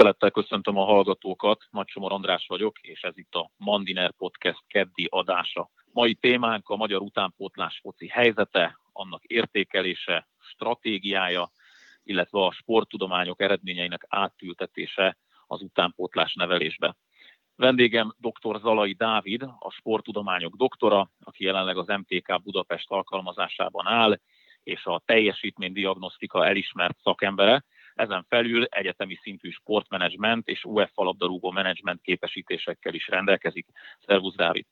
Tisztelettel köszöntöm a hallgatókat, Nagysomor András vagyok, és ez itt a Mandiner Podcast keddi adása. Mai témánk a magyar utánpótlás foci helyzete, annak értékelése, stratégiája, illetve a sporttudományok eredményeinek átültetése az utánpótlás nevelésbe. Vendégem dr. Zalai Dávid, a sporttudományok doktora, aki jelenleg az MTK Budapest alkalmazásában áll, és a teljesítménydiagnosztika elismert szakembere, ezen felül egyetemi szintű sportmenedzsment és UEFA labdarúgó menedzsment képesítésekkel is rendelkezik. Szervusz, Dávid!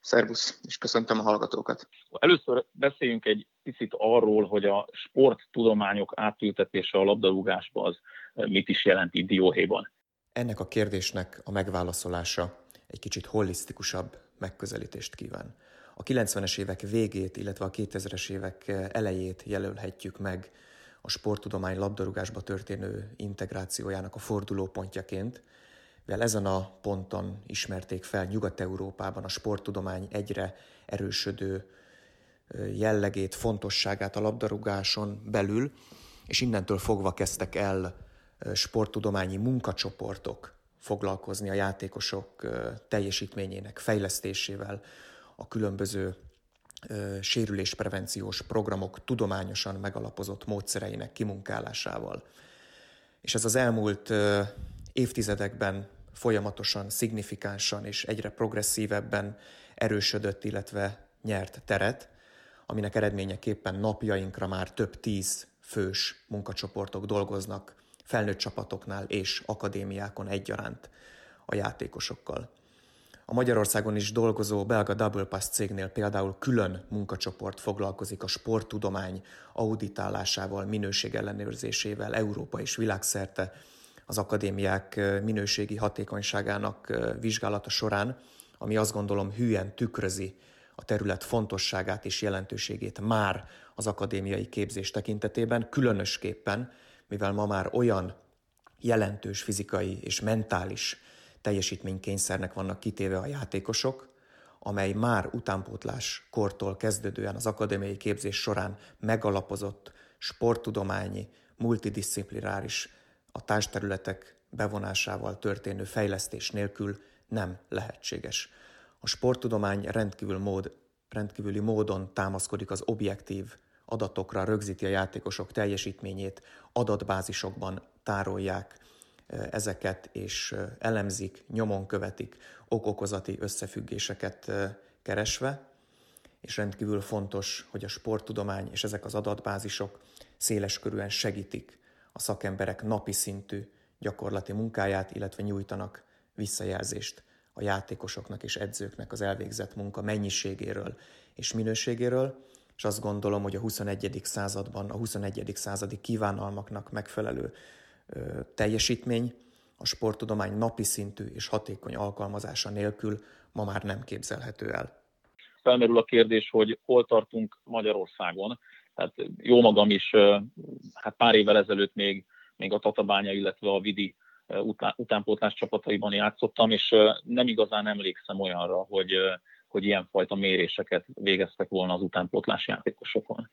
Szervusz, és köszöntöm a hallgatókat. Először beszéljünk egy picit arról, hogy a sporttudományok átültetése a labdarúgásba az mit is jelent itt Dióhéjban. Ennek a kérdésnek a megválaszolása egy kicsit holisztikusabb megközelítést kíván. A 90-es évek végét, illetve a 2000-es évek elejét jelölhetjük meg a sporttudomány labdarúgásba történő integrációjának a fordulópontjaként, mivel ezen a ponton ismerték fel Nyugat-Európában a sporttudomány egyre erősödő jellegét, fontosságát a labdarúgáson belül, és innentől fogva kezdtek el sporttudományi munkacsoportok foglalkozni a játékosok teljesítményének fejlesztésével, a különböző sérülésprevenciós programok tudományosan megalapozott módszereinek kimunkálásával. És ez az elmúlt évtizedekben folyamatosan, szignifikánsan és egyre progresszívebben erősödött, illetve nyert teret, aminek eredményeképpen napjainkra már több tíz fős munkacsoportok dolgoznak felnőtt csapatoknál és akadémiákon egyaránt a játékosokkal. A Magyarországon is dolgozó belga Double Pass cégnél például külön munkacsoport foglalkozik a sporttudomány auditálásával, minőségellenőrzésével Európa és világszerte az akadémiák minőségi hatékonyságának vizsgálata során, ami azt gondolom hűen tükrözi a terület fontosságát és jelentőségét már az akadémiai képzés tekintetében, különösképpen, mivel ma már olyan jelentős fizikai és mentális teljesítménykényszernek vannak kitéve a játékosok, amely már utánpótlás kortól kezdődően az akadémiai képzés során megalapozott sporttudományi, multidisziplináris, a társterületek bevonásával történő fejlesztés nélkül nem lehetséges. A sporttudomány rendkívül mód, rendkívüli módon támaszkodik az objektív adatokra, rögzíti a játékosok teljesítményét, adatbázisokban tárolják ezeket, és elemzik, nyomon követik, okokozati összefüggéseket keresve, és rendkívül fontos, hogy a sporttudomány és ezek az adatbázisok széleskörűen segítik a szakemberek napi szintű gyakorlati munkáját, illetve nyújtanak visszajelzést a játékosoknak és edzőknek az elvégzett munka mennyiségéről és minőségéről, és azt gondolom, hogy a 21. században a 21. századi kívánalmaknak megfelelő teljesítmény a sporttudomány napi szintű és hatékony alkalmazása nélkül ma már nem képzelhető el. Felmerül a kérdés, hogy hol tartunk Magyarországon. Tehát jó magam is, hát pár évvel ezelőtt még, még a Tatabánya, illetve a Vidi utánpótlás csapataiban játszottam, és nem igazán emlékszem olyanra, hogy, hogy ilyenfajta méréseket végeztek volna az utánpótlás játékosokon.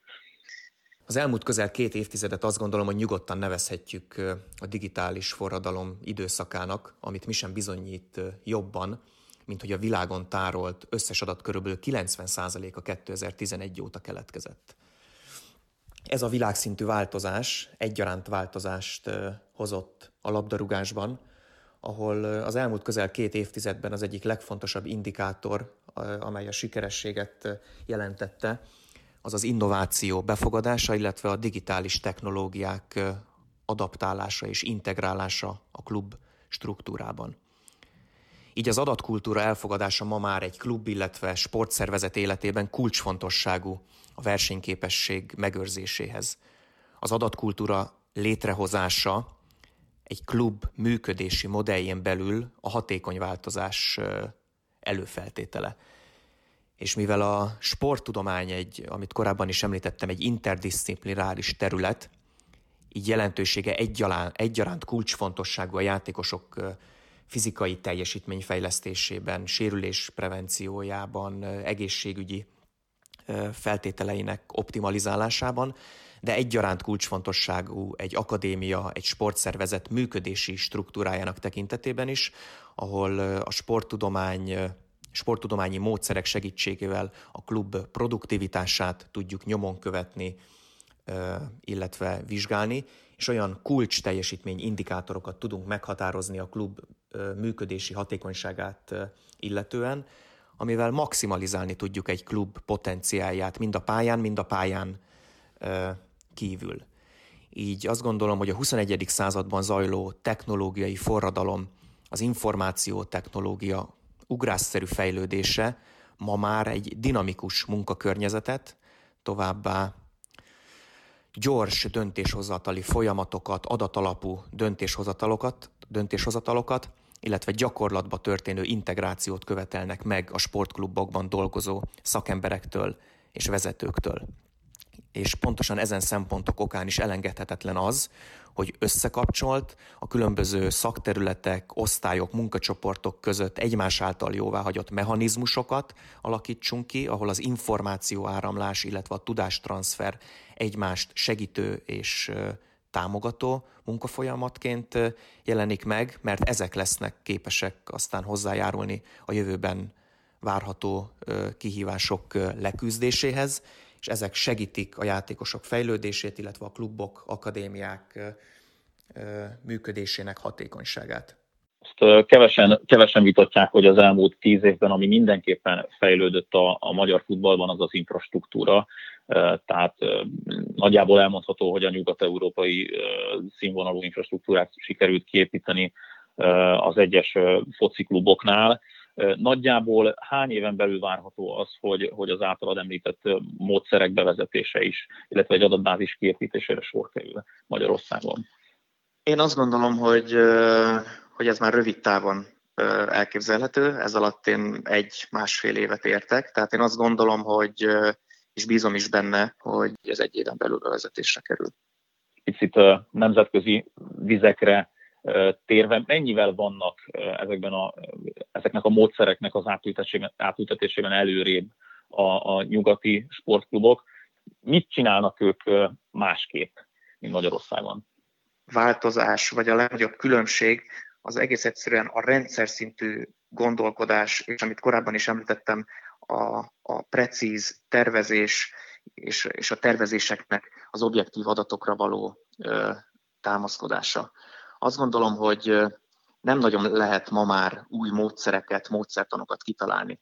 Az elmúlt közel két évtizedet azt gondolom, hogy nyugodtan nevezhetjük a digitális forradalom időszakának, amit mi sem bizonyít jobban, mint hogy a világon tárolt összes adat körülbelül 90%-a 2011 óta keletkezett. Ez a világszintű változás egyaránt változást hozott a labdarúgásban, ahol az elmúlt közel két évtizedben az egyik legfontosabb indikátor, amely a sikerességet jelentette, az az innováció befogadása, illetve a digitális technológiák adaptálása és integrálása a klub struktúrában. Így az adatkultúra elfogadása ma már egy klub, illetve sportszervezet életében kulcsfontosságú a versenyképesség megőrzéséhez. Az adatkultúra létrehozása egy klub működési modelljén belül a hatékony változás előfeltétele és mivel a sporttudomány egy, amit korábban is említettem, egy interdisziplináris terület, így jelentősége egyaránt, egyaránt kulcsfontosságú a játékosok fizikai teljesítményfejlesztésében, sérülés prevenciójában, egészségügyi feltételeinek optimalizálásában. de egyaránt kulcsfontosságú egy akadémia, egy sportszervezet működési struktúrájának tekintetében is, ahol a sporttudomány sporttudományi módszerek segítségével a klub produktivitását tudjuk nyomon követni, illetve vizsgálni, és olyan kulcs teljesítmény indikátorokat tudunk meghatározni a klub működési hatékonyságát illetően, amivel maximalizálni tudjuk egy klub potenciáját mind a pályán, mind a pályán kívül. Így azt gondolom, hogy a 21. században zajló technológiai forradalom, az információ technológia ugrásszerű fejlődése ma már egy dinamikus munkakörnyezetet, továbbá gyors döntéshozatali folyamatokat, adatalapú döntéshozatalokat, döntéshozatalokat, illetve gyakorlatba történő integrációt követelnek meg a sportklubokban dolgozó szakemberektől és vezetőktől. És pontosan ezen szempontok okán is elengedhetetlen az, hogy összekapcsolt, a különböző szakterületek, osztályok, munkacsoportok között egymás által jóváhagyott mechanizmusokat alakítsunk ki, ahol az információ áramlás, illetve a tudástranszfer egymást segítő és támogató munkafolyamatként jelenik meg, mert ezek lesznek képesek aztán hozzájárulni a jövőben várható kihívások leküzdéséhez, és ezek segítik a játékosok fejlődését, illetve a klubok, akadémiák működésének hatékonyságát. Ezt kevesen, kevesen vitatják, hogy az elmúlt tíz évben, ami mindenképpen fejlődött a, a magyar futballban, az az infrastruktúra. Tehát nagyjából elmondható, hogy a nyugat-európai színvonalú infrastruktúrát sikerült kiépíteni az egyes focikluboknál. Nagyjából hány éven belül várható az, hogy, hogy az általad említett módszerek bevezetése is, illetve egy adatbázis kiépítésére sor kerül Magyarországon? Én azt gondolom, hogy, hogy ez már rövid távon elképzelhető, ez alatt én egy-másfél évet értek, tehát én azt gondolom, hogy és bízom is benne, hogy ez egy éven belül bevezetésre kerül. Picit nemzetközi vizekre térve, mennyivel vannak ezekben a, ezeknek a módszereknek az átültetésében, átültetésében előrébb a, a nyugati sportklubok? Mit csinálnak ők másképp, mint Magyarországon? Változás, vagy a legnagyobb különbség az egész egyszerűen a rendszer szintű gondolkodás, és amit korábban is említettem, a, a precíz tervezés és, és a tervezéseknek az objektív adatokra való ö, támaszkodása. Azt gondolom, hogy nem nagyon lehet ma már új módszereket, módszertanokat kitalálni.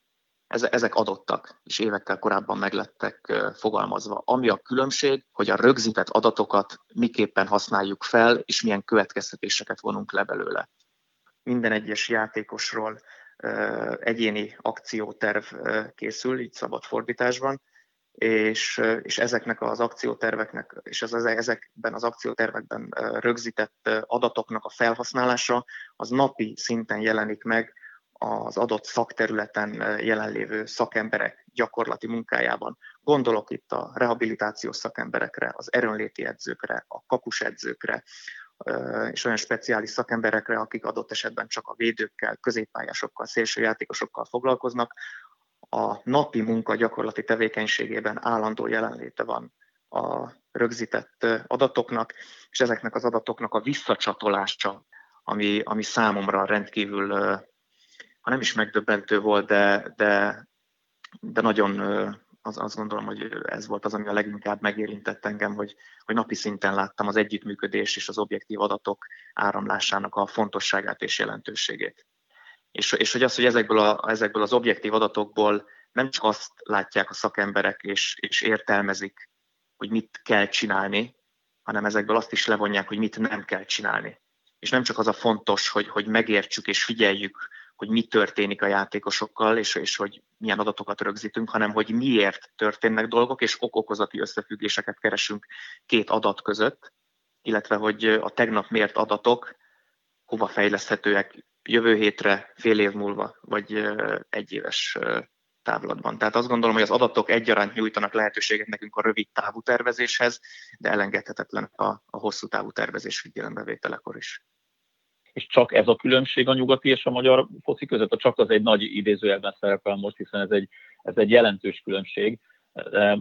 Ezek adottak, és évekkel korábban meglettek fogalmazva. Ami a különbség, hogy a rögzített adatokat miképpen használjuk fel, és milyen következtetéseket vonunk le belőle. Minden egyes játékosról egyéni akcióterv készül, így szabad fordításban, és, és ezeknek az akcióterveknek, és az, ezekben az akciótervekben rögzített adatoknak a felhasználása az napi szinten jelenik meg az adott szakterületen jelenlévő szakemberek gyakorlati munkájában. Gondolok itt a rehabilitációs szakemberekre, az erőnléti edzőkre, a kapus edzőkre, és olyan speciális szakemberekre, akik adott esetben csak a védőkkel, középpályásokkal, szélső játékosokkal foglalkoznak, a napi munka gyakorlati tevékenységében állandó jelenléte van a rögzített adatoknak, és ezeknek az adatoknak a visszacsatolása, ami, ami számomra rendkívül, ha nem is megdöbbentő volt, de, de, de nagyon az, azt gondolom, hogy ez volt az, ami a leginkább megérintett engem, hogy, hogy napi szinten láttam az együttműködés és az objektív adatok áramlásának a fontosságát és jelentőségét. És, és hogy az, hogy ezekből, a, ezekből az objektív adatokból nem csak azt látják a szakemberek és, és értelmezik, hogy mit kell csinálni, hanem ezekből azt is levonják, hogy mit nem kell csinálni. És nem csak az a fontos, hogy, hogy megértsük és figyeljük, hogy mi történik a játékosokkal, és, és hogy milyen adatokat rögzítünk, hanem hogy miért történnek dolgok, és ok-okozati összefüggéseket keresünk két adat között, illetve hogy a tegnap mért adatok hova fejleszthetőek jövő hétre, fél év múlva, vagy egy éves távlatban. Tehát azt gondolom, hogy az adatok egyaránt nyújtanak lehetőséget nekünk a rövid távú tervezéshez, de elengedhetetlen a, a hosszú távú tervezés figyelembevételekor is és csak ez a különbség a nyugati és a magyar foci között, a csak az egy nagy idézőjelben szerepel most, hiszen ez egy, ez egy jelentős különbség.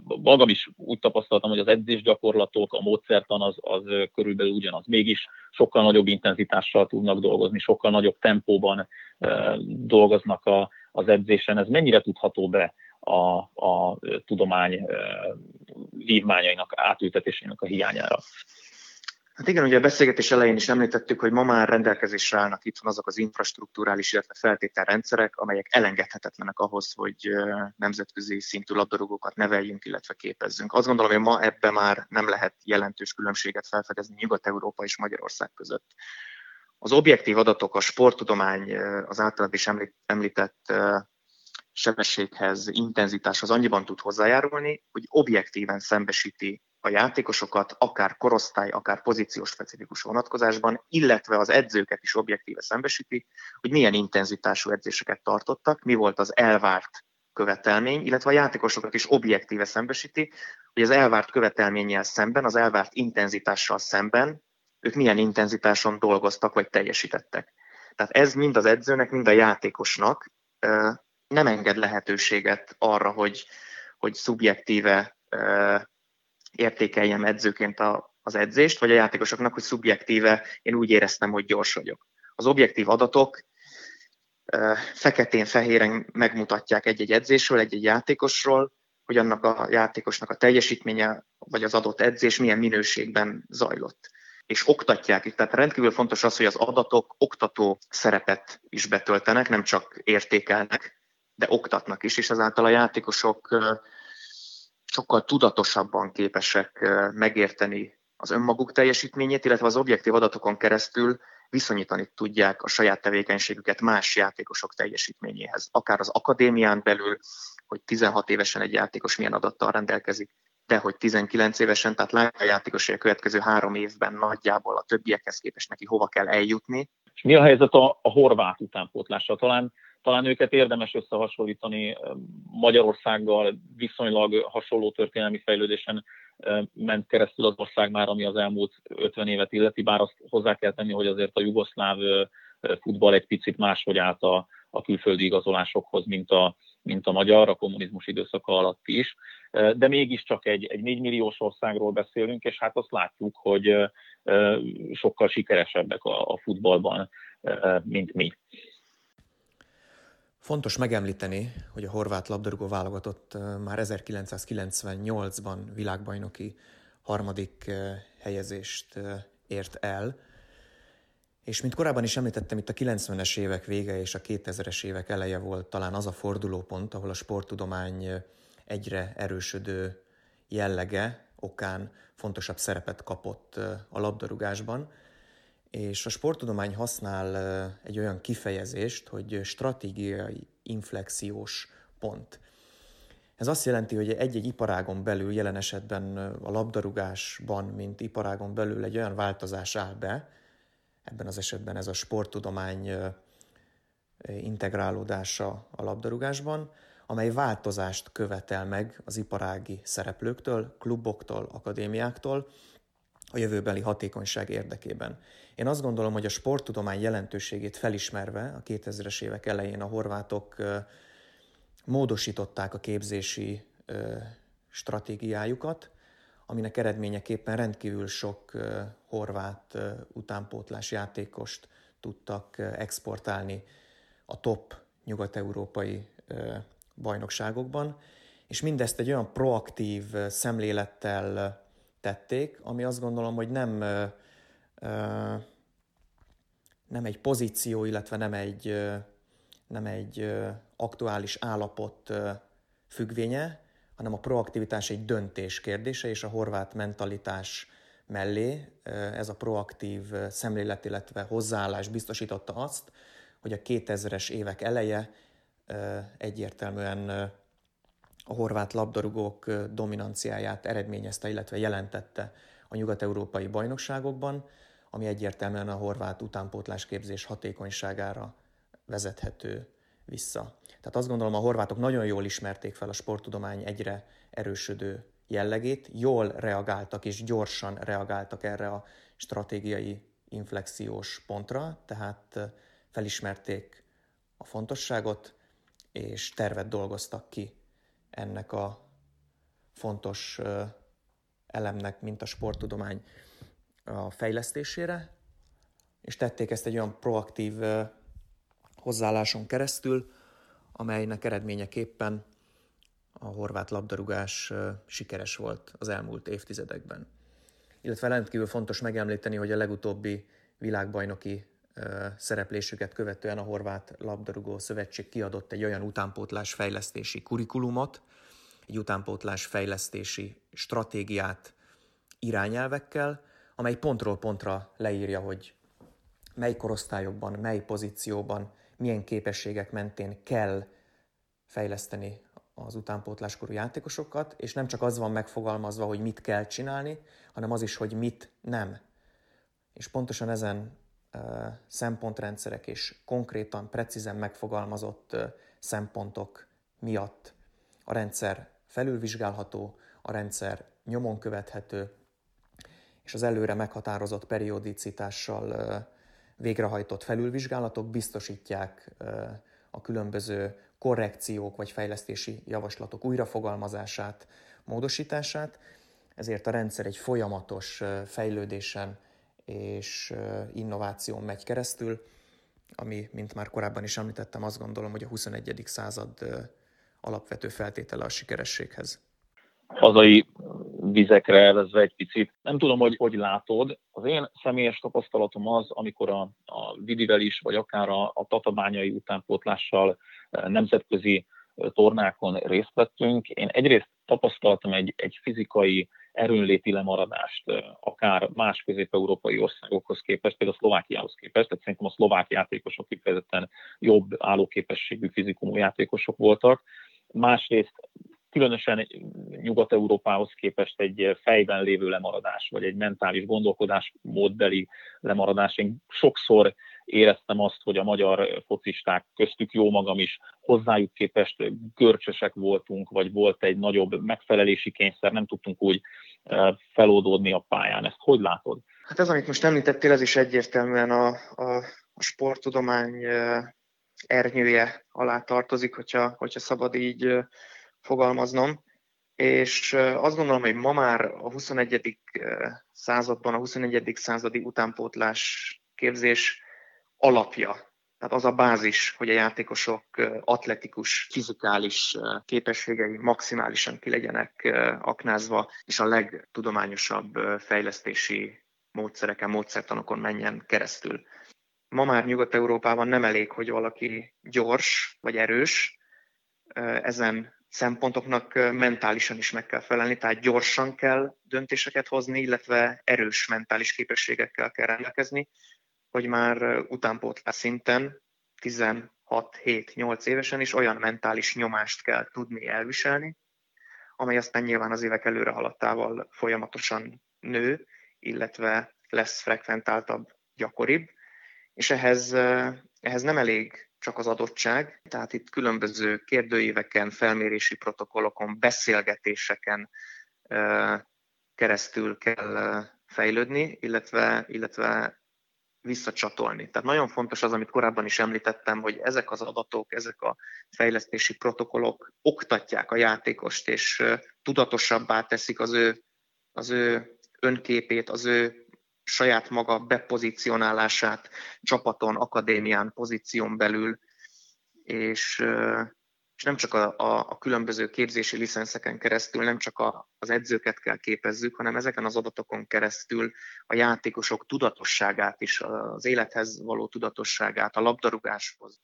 Magam is úgy tapasztaltam, hogy az edzésgyakorlatok, a módszertan az, az körülbelül ugyanaz. Mégis sokkal nagyobb intenzitással tudnak dolgozni, sokkal nagyobb tempóban dolgoznak a, az edzésen. Ez mennyire tudható be a, a tudomány vívmányainak átültetésének a hiányára? Hát igen, ugye a beszélgetés elején is említettük, hogy ma már rendelkezésre állnak itt van azok az infrastruktúrális, illetve feltételrendszerek, amelyek elengedhetetlenek ahhoz, hogy nemzetközi szintű labdarúgókat neveljünk, illetve képezzünk. Azt gondolom, hogy ma ebbe már nem lehet jelentős különbséget felfedezni Nyugat-Európa és Magyarország között. Az objektív adatok, a sporttudomány, az általad is említett sebességhez, intenzitáshoz annyiban tud hozzájárulni, hogy objektíven szembesíti a játékosokat, akár korosztály, akár pozíciós specifikus vonatkozásban, illetve az edzőket is objektíve szembesíti, hogy milyen intenzitású edzéseket tartottak, mi volt az elvárt követelmény, illetve a játékosokat is objektíve szembesíti, hogy az elvárt követelménnyel szemben, az elvárt intenzitással szemben ők milyen intenzitáson dolgoztak vagy teljesítettek. Tehát ez mind az edzőnek, mind a játékosnak nem enged lehetőséget arra, hogy, hogy szubjektíve értékeljem edzőként a, az edzést, vagy a játékosoknak, hogy szubjektíve én úgy éreztem, hogy gyors vagyok. Az objektív adatok feketén-fehéren megmutatják egy-egy edzésről, egy-egy játékosról, hogy annak a játékosnak a teljesítménye, vagy az adott edzés milyen minőségben zajlott. És oktatják itt, tehát rendkívül fontos az, hogy az adatok oktató szerepet is betöltenek, nem csak értékelnek, de oktatnak is, és ezáltal a játékosok sokkal tudatosabban képesek megérteni az önmaguk teljesítményét, illetve az objektív adatokon keresztül viszonyítani tudják a saját tevékenységüket más játékosok teljesítményéhez. Akár az akadémián belül, hogy 16 évesen egy játékos milyen adattal rendelkezik, de hogy 19 évesen, tehát látja a játékos, hogy a következő három évben nagyjából a többiekhez képest neki hova kell eljutni. Mi a helyzet a, a horvát utánpótlással? Talán talán őket érdemes összehasonlítani Magyarországgal, viszonylag hasonló történelmi fejlődésen ment keresztül az ország már, ami az elmúlt 50 évet illeti, bár azt hozzá kell tenni, hogy azért a jugoszláv futball egy picit máshogy állt a, a külföldi igazolásokhoz, mint a, mint a magyar, a kommunizmus időszaka alatt is, de mégiscsak egy, egy 4 milliós országról beszélünk, és hát azt látjuk, hogy sokkal sikeresebbek a, a futballban, mint mi. Fontos megemlíteni, hogy a horvát labdarúgó válogatott már 1998-ban világbajnoki harmadik helyezést ért el, és mint korábban is említettem, itt a 90-es évek vége és a 2000-es évek eleje volt talán az a fordulópont, ahol a sporttudomány egyre erősödő jellege okán fontosabb szerepet kapott a labdarúgásban, és a sporttudomány használ egy olyan kifejezést, hogy stratégiai inflexiós pont. Ez azt jelenti, hogy egy-egy iparágon belül, jelen esetben a labdarúgásban, mint iparágon belül egy olyan változás áll be, ebben az esetben ez a sporttudomány integrálódása a labdarúgásban, amely változást követel meg az iparági szereplőktől, kluboktól, akadémiáktól a jövőbeli hatékonyság érdekében. Én azt gondolom, hogy a sporttudomány jelentőségét felismerve a 2000-es évek elején a horvátok módosították a képzési stratégiájukat, aminek eredményeképpen rendkívül sok horvát utánpótlás játékost tudtak exportálni a top nyugat-európai bajnokságokban, és mindezt egy olyan proaktív szemlélettel tették, ami azt gondolom, hogy nem nem egy pozíció, illetve nem egy, nem egy aktuális állapot függvénye, hanem a proaktivitás egy döntés kérdése, és a horvát mentalitás mellé ez a proaktív szemlélet, illetve hozzáállás biztosította azt, hogy a 2000-es évek eleje egyértelműen a horvát labdarúgók dominanciáját eredményezte, illetve jelentette a nyugat-európai bajnokságokban, ami egyértelműen a horvát utánpótlásképzés hatékonyságára vezethető vissza. Tehát azt gondolom, a horvátok nagyon jól ismerték fel a sporttudomány egyre erősödő jellegét, jól reagáltak és gyorsan reagáltak erre a stratégiai inflexiós pontra, tehát felismerték a fontosságot, és tervet dolgoztak ki ennek a fontos elemnek, mint a sporttudomány a fejlesztésére, és tették ezt egy olyan proaktív hozzáálláson keresztül, amelynek eredményeképpen a horvát labdarúgás sikeres volt az elmúlt évtizedekben. Illetve rendkívül fontos megemlíteni, hogy a legutóbbi világbajnoki szereplésüket követően a Horvát Labdarúgó Szövetség kiadott egy olyan utánpótlás fejlesztési kurikulumot, egy utánpótlás fejlesztési stratégiát irányelvekkel, amely pontról pontra leírja, hogy mely korosztályokban, mely pozícióban, milyen képességek mentén kell fejleszteni az utánpótláskorú játékosokat, és nem csak az van megfogalmazva, hogy mit kell csinálni, hanem az is, hogy mit nem. És pontosan ezen szempontrendszerek és konkrétan, precízen megfogalmazott szempontok miatt. A rendszer felülvizsgálható, a rendszer nyomon követhető, és az előre meghatározott periodicitással végrehajtott felülvizsgálatok biztosítják a különböző korrekciók vagy fejlesztési javaslatok újrafogalmazását, módosítását, ezért a rendszer egy folyamatos fejlődésen és innováción megy keresztül, ami, mint már korábban is említettem, azt gondolom, hogy a 21. század alapvető feltétele a sikerességhez. Hazai vizekre elvezve egy picit. Nem tudom, hogy hogy látod. Az én személyes tapasztalatom az, amikor a, a Vidivel is, vagy akár a, a tatabányai utánpótlással nemzetközi tornákon részt vettünk. Én egyrészt tapasztaltam egy, egy fizikai erőnléti lemaradást, akár más közép-európai országokhoz képest, például a Szlovákiához képest, tehát szerintem a szlovák játékosok kifejezetten jobb állóképességű fizikumú játékosok voltak. Másrészt különösen Nyugat-Európához képest egy fejben lévő lemaradás, vagy egy mentális gondolkodásmódbeli lemaradás. Én sokszor éreztem azt, hogy a magyar focisták, köztük jó magam is, hozzájuk képest görcsösek voltunk, vagy volt egy nagyobb megfelelési kényszer, nem tudtunk úgy feloldódni a pályán. Ezt hogy látod? Hát ez, amit most említettél, ez is egyértelműen a, a, a sporttudomány ernyője alá tartozik, hogyha, hogyha szabad így fogalmaznom. És azt gondolom, hogy ma már a 21. században, a 21. századi utánpótlás képzés alapja. Tehát az a bázis, hogy a játékosok atletikus, fizikális képességei maximálisan ki legyenek aknázva, és a legtudományosabb fejlesztési módszereken, módszertanokon menjen keresztül. Ma már Nyugat-Európában nem elég, hogy valaki gyors vagy erős, ezen szempontoknak mentálisan is meg kell felelni, tehát gyorsan kell döntéseket hozni, illetve erős mentális képességekkel kell rendelkezni, hogy már utánpótlás szinten 16-7-8 évesen is olyan mentális nyomást kell tudni elviselni, amely aztán nyilván az évek előre haladtával folyamatosan nő, illetve lesz frekventáltabb, gyakoribb, és ehhez, ehhez nem elég csak az adottság, tehát itt különböző kérdőíveken, felmérési protokollokon, beszélgetéseken keresztül kell fejlődni, illetve, illetve visszacsatolni. Tehát nagyon fontos az, amit korábban is említettem, hogy ezek az adatok, ezek a fejlesztési protokollok oktatják a játékost, és tudatosabbá teszik az ő, az ő önképét, az ő saját maga bepozícionálását csapaton, akadémián, pozíción belül, és, és nem csak a, a, a különböző képzési licenszeken keresztül, nem csak a, az edzőket kell képezzük, hanem ezeken az adatokon keresztül a játékosok tudatosságát is, az élethez való tudatosságát, a labdarúgáshoz.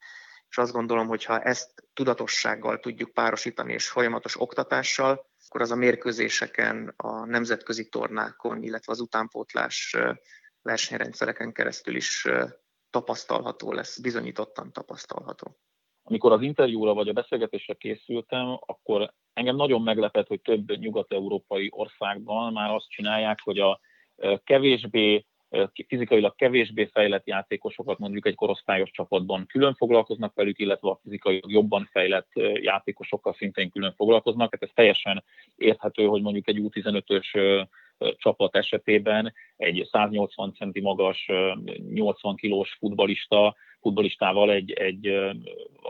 És azt gondolom, hogy ha ezt tudatossággal tudjuk párosítani és folyamatos oktatással, akkor az a mérkőzéseken, a nemzetközi tornákon, illetve az utánpótlás versenyrendszereken keresztül is tapasztalható lesz, bizonyítottan tapasztalható. Amikor az interjúra vagy a beszélgetésre készültem, akkor engem nagyon meglepett, hogy több nyugat-európai országban már azt csinálják, hogy a kevésbé fizikailag kevésbé fejlett játékosokat mondjuk egy korosztályos csapatban külön foglalkoznak velük, illetve a fizikai jobban fejlett játékosokkal szintén külön foglalkoznak. Hát ez teljesen érthető, hogy mondjuk egy U15-ös csapat esetében egy 180 centi magas, 80 kilós futbalista, futbalistával egy, egy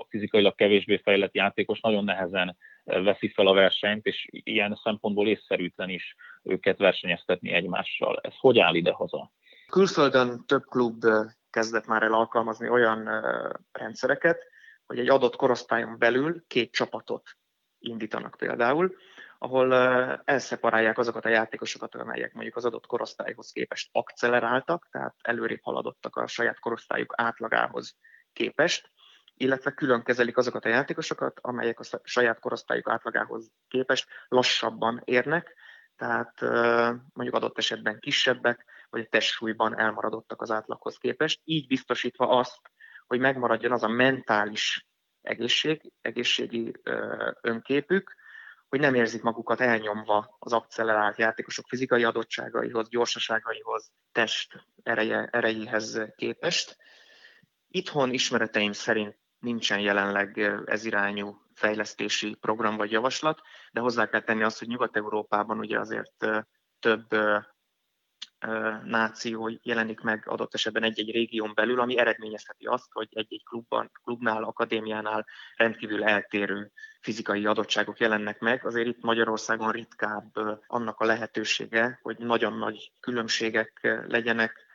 fizikailag kevésbé fejlett játékos nagyon nehezen veszi fel a versenyt, és ilyen szempontból észszerűtlen is őket versenyeztetni egymással. Ez hogy áll ide-haza? Külföldön több klub kezdett már el alkalmazni olyan rendszereket, hogy egy adott korosztályon belül két csapatot indítanak például, ahol elszeparálják azokat a játékosokat, amelyek mondjuk az adott korosztályhoz képest akceleráltak, tehát előrébb haladottak a saját korosztályuk átlagához képest, illetve külön kezelik azokat a játékosokat, amelyek a saját korosztályuk átlagához képest lassabban érnek, tehát mondjuk adott esetben kisebbek, vagy a testsúlyban elmaradottak az átlaghoz képest, így biztosítva azt, hogy megmaradjon az a mentális egészség, egészségi önképük, hogy nem érzik magukat elnyomva az akcelerált játékosok fizikai adottságaihoz, gyorsaságaihoz, test ereje, erejéhez képest. Itthon ismereteim szerint nincsen jelenleg ez irányú fejlesztési program vagy javaslat, de hozzá kell tenni azt, hogy Nyugat-Európában ugye azért több náció jelenik meg adott esetben egy-egy régión belül, ami eredményezheti azt, hogy egy-egy klubban, klubnál, akadémiánál rendkívül eltérő fizikai adottságok jelennek meg. Azért itt Magyarországon ritkább annak a lehetősége, hogy nagyon nagy különbségek legyenek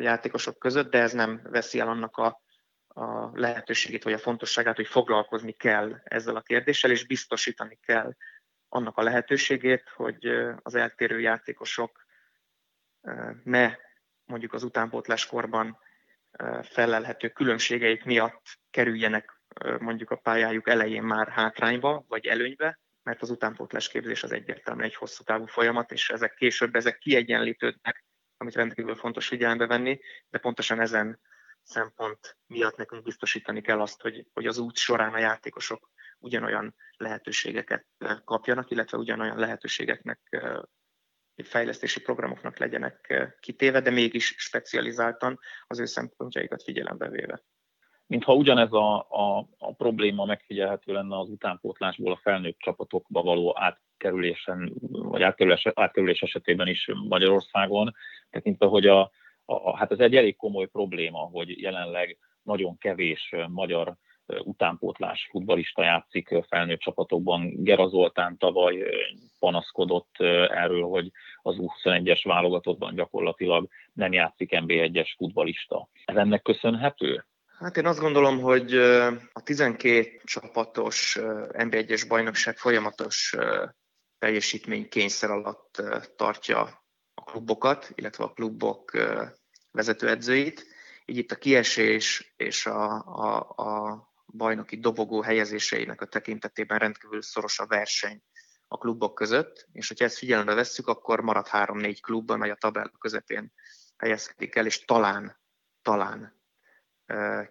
játékosok között, de ez nem veszi el annak a a lehetőségét vagy a fontosságát, hogy foglalkozni kell ezzel a kérdéssel, és biztosítani kell annak a lehetőségét, hogy az eltérő játékosok ne mondjuk az utánpótláskorban felelhető különbségeik miatt kerüljenek mondjuk a pályájuk elején már hátrányba vagy előnybe, mert az utánpótlás képzés az egyértelműen egy hosszú távú folyamat, és ezek később ezek kiegyenlítődnek, amit rendkívül fontos figyelembe venni, de pontosan ezen szempont miatt nekünk biztosítani kell azt, hogy, hogy az út során a játékosok ugyanolyan lehetőségeket kapjanak, illetve ugyanolyan lehetőségeknek, fejlesztési programoknak legyenek kitéve, de mégis specializáltan az ő szempontjaikat figyelembe véve. Mintha ugyanez a, a, a probléma megfigyelhető lenne az utánpótlásból a felnőtt csapatokba való átkerülésen, vagy átkerülés, átkerülés esetében is Magyarországon, tekintve, hogy a, a, hát ez egy elég komoly probléma, hogy jelenleg nagyon kevés magyar utánpótlás futbalista játszik felnőtt csapatokban. Gera Zoltán tavaly panaszkodott erről, hogy az U21-es válogatottban gyakorlatilag nem játszik NB1-es futbalista. Ez ennek köszönhető? Hát én azt gondolom, hogy a 12 csapatos NB1-es bajnokság folyamatos teljesítmény kényszer alatt tartja a klubokat, illetve a klubok vezetőedzőit, így itt a kiesés és a, a, a bajnoki dobogó helyezéseinek a tekintetében rendkívül szoros a verseny a klubok között, és hogyha ezt figyelembe vesszük, akkor marad három-négy klub, amely a tabella közepén helyezkedik el, és talán, talán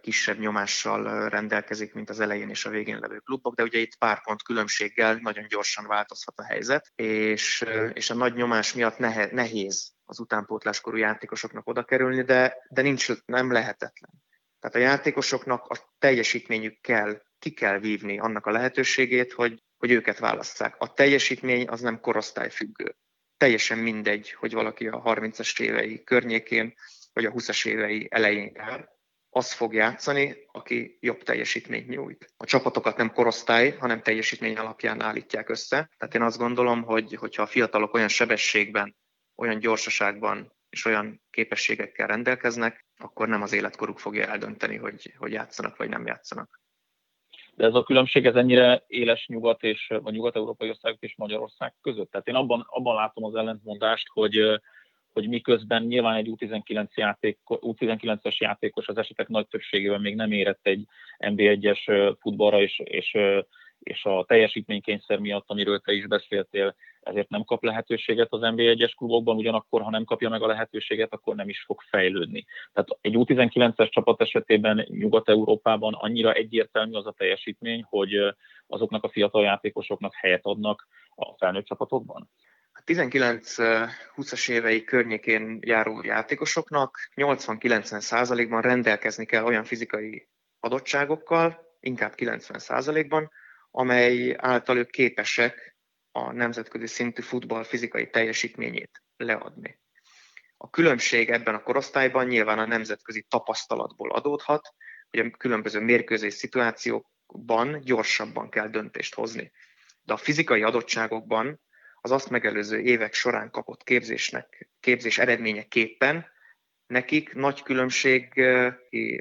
kisebb nyomással rendelkezik, mint az elején és a végén levő klubok, de ugye itt pár pont különbséggel nagyon gyorsan változhat a helyzet, és, és a nagy nyomás miatt nehéz az utánpótláskorú játékosoknak oda kerülni, de, de nincs, nem lehetetlen. Tehát a játékosoknak a teljesítményük kell, ki kell vívni annak a lehetőségét, hogy, hogy őket válasszák. A teljesítmény az nem korosztályfüggő. Teljesen mindegy, hogy valaki a 30-as évei környékén, vagy a 20-as évei elején jár, az fog játszani, aki jobb teljesítményt nyújt. A csapatokat nem korosztály, hanem teljesítmény alapján állítják össze. Tehát én azt gondolom, hogy hogyha a fiatalok olyan sebességben olyan gyorsaságban és olyan képességekkel rendelkeznek, akkor nem az életkoruk fogja eldönteni, hogy, hogy játszanak vagy nem játszanak. De ez a különbség ez ennyire éles nyugat és vagy nyugat-európai országok és Magyarország között. Tehát én abban, abban látom az ellentmondást, hogy hogy miközben nyilván egy U19 játék, U19-es játékos az esetek nagy többségében még nem érett egy NB1-es futballra, és, és, és a teljesítménykényszer miatt, amiről te is beszéltél, ezért nem kap lehetőséget az NB1-es klubokban, ugyanakkor, ha nem kapja meg a lehetőséget, akkor nem is fog fejlődni. Tehát egy U19-es csapat esetében Nyugat-Európában annyira egyértelmű az a teljesítmény, hogy azoknak a fiatal játékosoknak helyet adnak a felnőtt csapatokban? A 19-20-as évei környékén járó játékosoknak 80-90 százalékban rendelkezni kell olyan fizikai adottságokkal, inkább 90 százalékban, amely által ők képesek a nemzetközi szintű futball fizikai teljesítményét leadni. A különbség ebben a korosztályban nyilván a nemzetközi tapasztalatból adódhat, hogy a különböző mérkőzés szituációkban gyorsabban kell döntést hozni. de a fizikai adottságokban az azt megelőző évek során kapott képzésnek, képzés eredményeképpen nekik nagy különbség,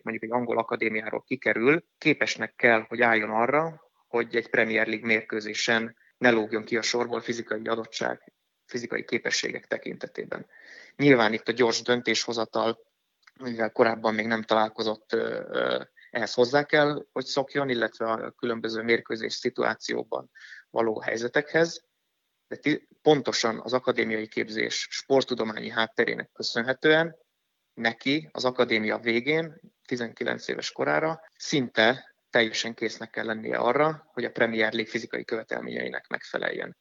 mondjuk egy angol akadémiáról kikerül, képesnek kell, hogy álljon arra, hogy egy Premier League mérkőzésen ne lógjon ki a sorból fizikai adottság, fizikai képességek tekintetében. Nyilván itt a gyors döntéshozatal, mivel korábban még nem találkozott, ehhez hozzá kell, hogy szokjon, illetve a különböző mérkőzés szituációban való helyzetekhez, de pontosan az akadémiai képzés sporttudományi hátterének köszönhetően neki az akadémia végén, 19 éves korára, szinte teljesen késznek kell lennie arra, hogy a Premier League fizikai követelményeinek megfeleljen.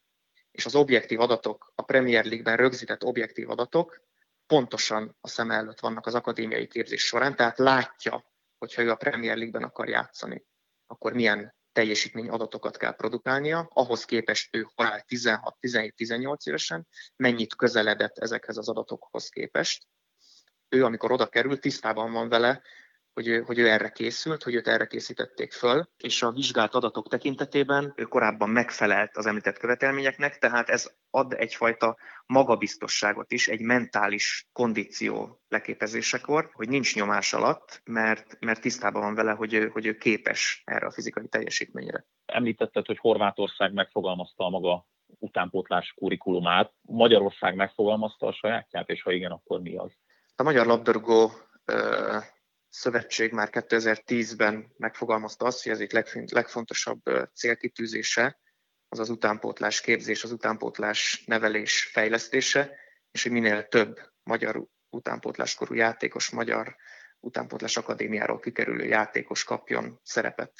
És az objektív adatok, a Premier League-ben rögzített objektív adatok pontosan a szem előtt vannak az akadémiai képzés során, tehát látja, hogyha ő a Premier League-ben akar játszani, akkor milyen teljesítmény adatokat kell produkálnia, ahhoz képest ő halál 16, 17, 18 évesen, mennyit közeledett ezekhez az adatokhoz képest. Ő, amikor oda kerül, tisztában van vele, hogy ő, hogy ő erre készült, hogy őt erre készítették föl, és a vizsgált adatok tekintetében ő korábban megfelelt az említett követelményeknek, tehát ez ad egyfajta magabiztosságot is, egy mentális kondíció leképezésekor, hogy nincs nyomás alatt, mert, mert tisztában van vele, hogy ő, hogy ő képes erre a fizikai teljesítményre. Említetted, hogy Horvátország megfogalmazta a maga utánpótlás kurikulumát. Magyarország megfogalmazta a sajátját, és ha igen, akkor mi az? A magyar labdarúgó szövetség már 2010-ben megfogalmazta azt, hogy ez egy legfontosabb célkitűzése, az az utánpótlás képzés, az utánpótlás nevelés fejlesztése, és hogy minél több magyar utánpótláskorú játékos, magyar utánpótlás akadémiáról kikerülő játékos kapjon szerepet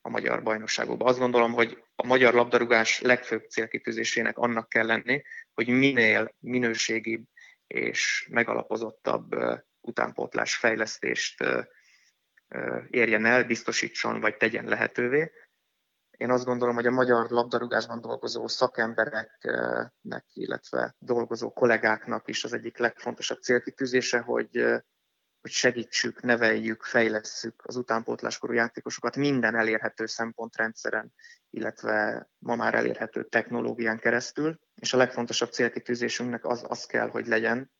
a magyar bajnokságokban. Azt gondolom, hogy a magyar labdarúgás legfőbb célkitűzésének annak kell lenni, hogy minél minőségibb és megalapozottabb utánpótlás fejlesztést érjen el, biztosítson vagy tegyen lehetővé. Én azt gondolom, hogy a magyar labdarúgásban dolgozó szakembereknek, illetve dolgozó kollégáknak is az egyik legfontosabb célkitűzése, hogy, hogy segítsük, neveljük, fejlesszük az utánpótláskorú játékosokat minden elérhető szempontrendszeren, illetve ma már elérhető technológián keresztül. És a legfontosabb célkitűzésünknek az, az kell, hogy legyen,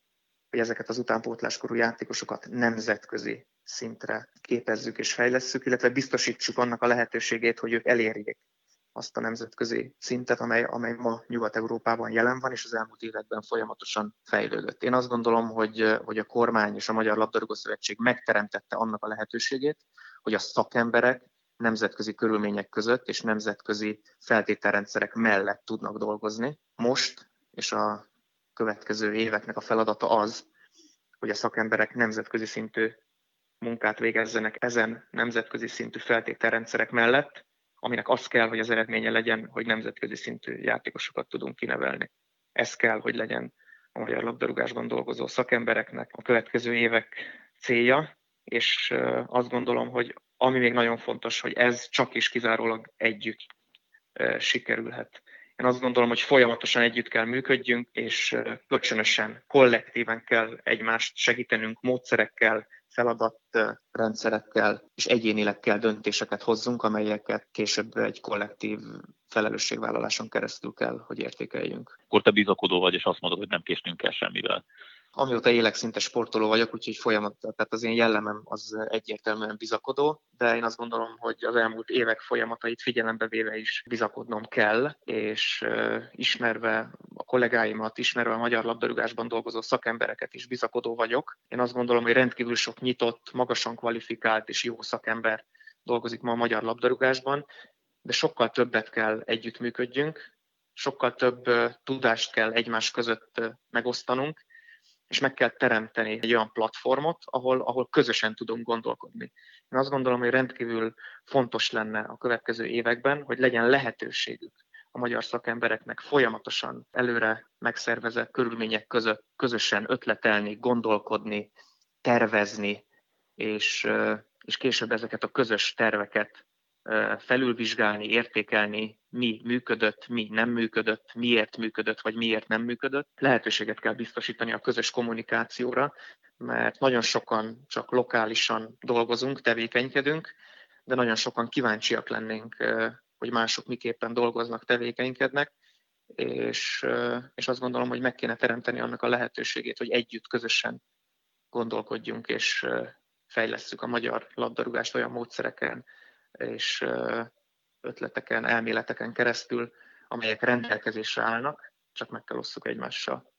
hogy ezeket az utánpótláskorú játékosokat nemzetközi szintre képezzük és fejlesszük, illetve biztosítsuk annak a lehetőségét, hogy ők elérjék azt a nemzetközi szintet, amely, amely ma Nyugat-Európában jelen van, és az elmúlt években folyamatosan fejlődött. Én azt gondolom, hogy, hogy a kormány és a Magyar Labdarúgó Szövetség megteremtette annak a lehetőségét, hogy a szakemberek nemzetközi körülmények között és nemzetközi feltételrendszerek mellett tudnak dolgozni. Most és a következő éveknek a feladata az, hogy a szakemberek nemzetközi szintű munkát végezzenek ezen nemzetközi szintű feltételrendszerek mellett, aminek az kell, hogy az eredménye legyen, hogy nemzetközi szintű játékosokat tudunk kinevelni. Ez kell, hogy legyen a magyar labdarúgásban dolgozó szakembereknek a következő évek célja, és azt gondolom, hogy ami még nagyon fontos, hogy ez csak is kizárólag együtt sikerülhet. Én azt gondolom, hogy folyamatosan együtt kell működjünk, és kölcsönösen, kollektíven kell egymást segítenünk módszerekkel, feladatrendszerekkel és egyénileg kell döntéseket hozzunk, amelyeket később egy kollektív felelősségvállaláson keresztül kell, hogy értékeljünk. Akkor te bizakodó vagy, és azt mondod, hogy nem késnünk kell semmivel amióta élek szinte sportoló vagyok, úgyhogy folyamat, tehát az én jellemem az egyértelműen bizakodó, de én azt gondolom, hogy az elmúlt évek folyamatait figyelembe véve is bizakodnom kell, és ismerve a kollégáimat, ismerve a magyar labdarúgásban dolgozó szakembereket is bizakodó vagyok. Én azt gondolom, hogy rendkívül sok nyitott, magasan kvalifikált és jó szakember dolgozik ma a magyar labdarúgásban, de sokkal többet kell együttműködjünk, sokkal több tudást kell egymás között megosztanunk, és meg kell teremteni egy olyan platformot, ahol, ahol közösen tudunk gondolkodni. Én azt gondolom, hogy rendkívül fontos lenne a következő években, hogy legyen lehetőségük a magyar szakembereknek folyamatosan előre megszervezett körülmények között közösen ötletelni, gondolkodni, tervezni, és, és később ezeket a közös terveket felülvizsgálni, értékelni, mi működött, mi nem működött, miért működött, vagy miért nem működött. Lehetőséget kell biztosítani a közös kommunikációra, mert nagyon sokan csak lokálisan dolgozunk, tevékenykedünk, de nagyon sokan kíváncsiak lennénk, hogy mások miképpen dolgoznak, tevékenykednek, és, és azt gondolom, hogy meg kéne teremteni annak a lehetőségét, hogy együtt, közösen gondolkodjunk, és fejlesszük a magyar labdarúgást olyan módszereken és ötleteken, elméleteken keresztül, amelyek rendelkezésre állnak, csak meg kell osszuk egymással.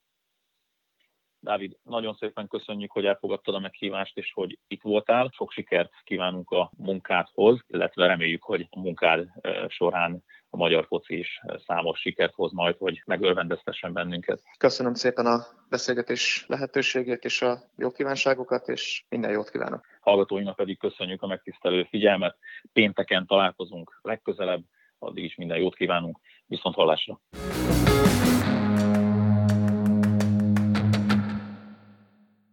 Dávid, nagyon szépen köszönjük, hogy elfogadtad a meghívást, és hogy itt voltál. Sok sikert kívánunk a munkádhoz, illetve reméljük, hogy a munkád során a magyar foci is számos sikert hoz majd, hogy megörvendeztessen bennünket. Köszönöm szépen a beszélgetés lehetőségét és a jó kívánságokat, és minden jót kívánok. Hallgatóinak pedig köszönjük a megtisztelő figyelmet. Pénteken találkozunk legközelebb, addig is minden jót kívánunk, viszont hallásra!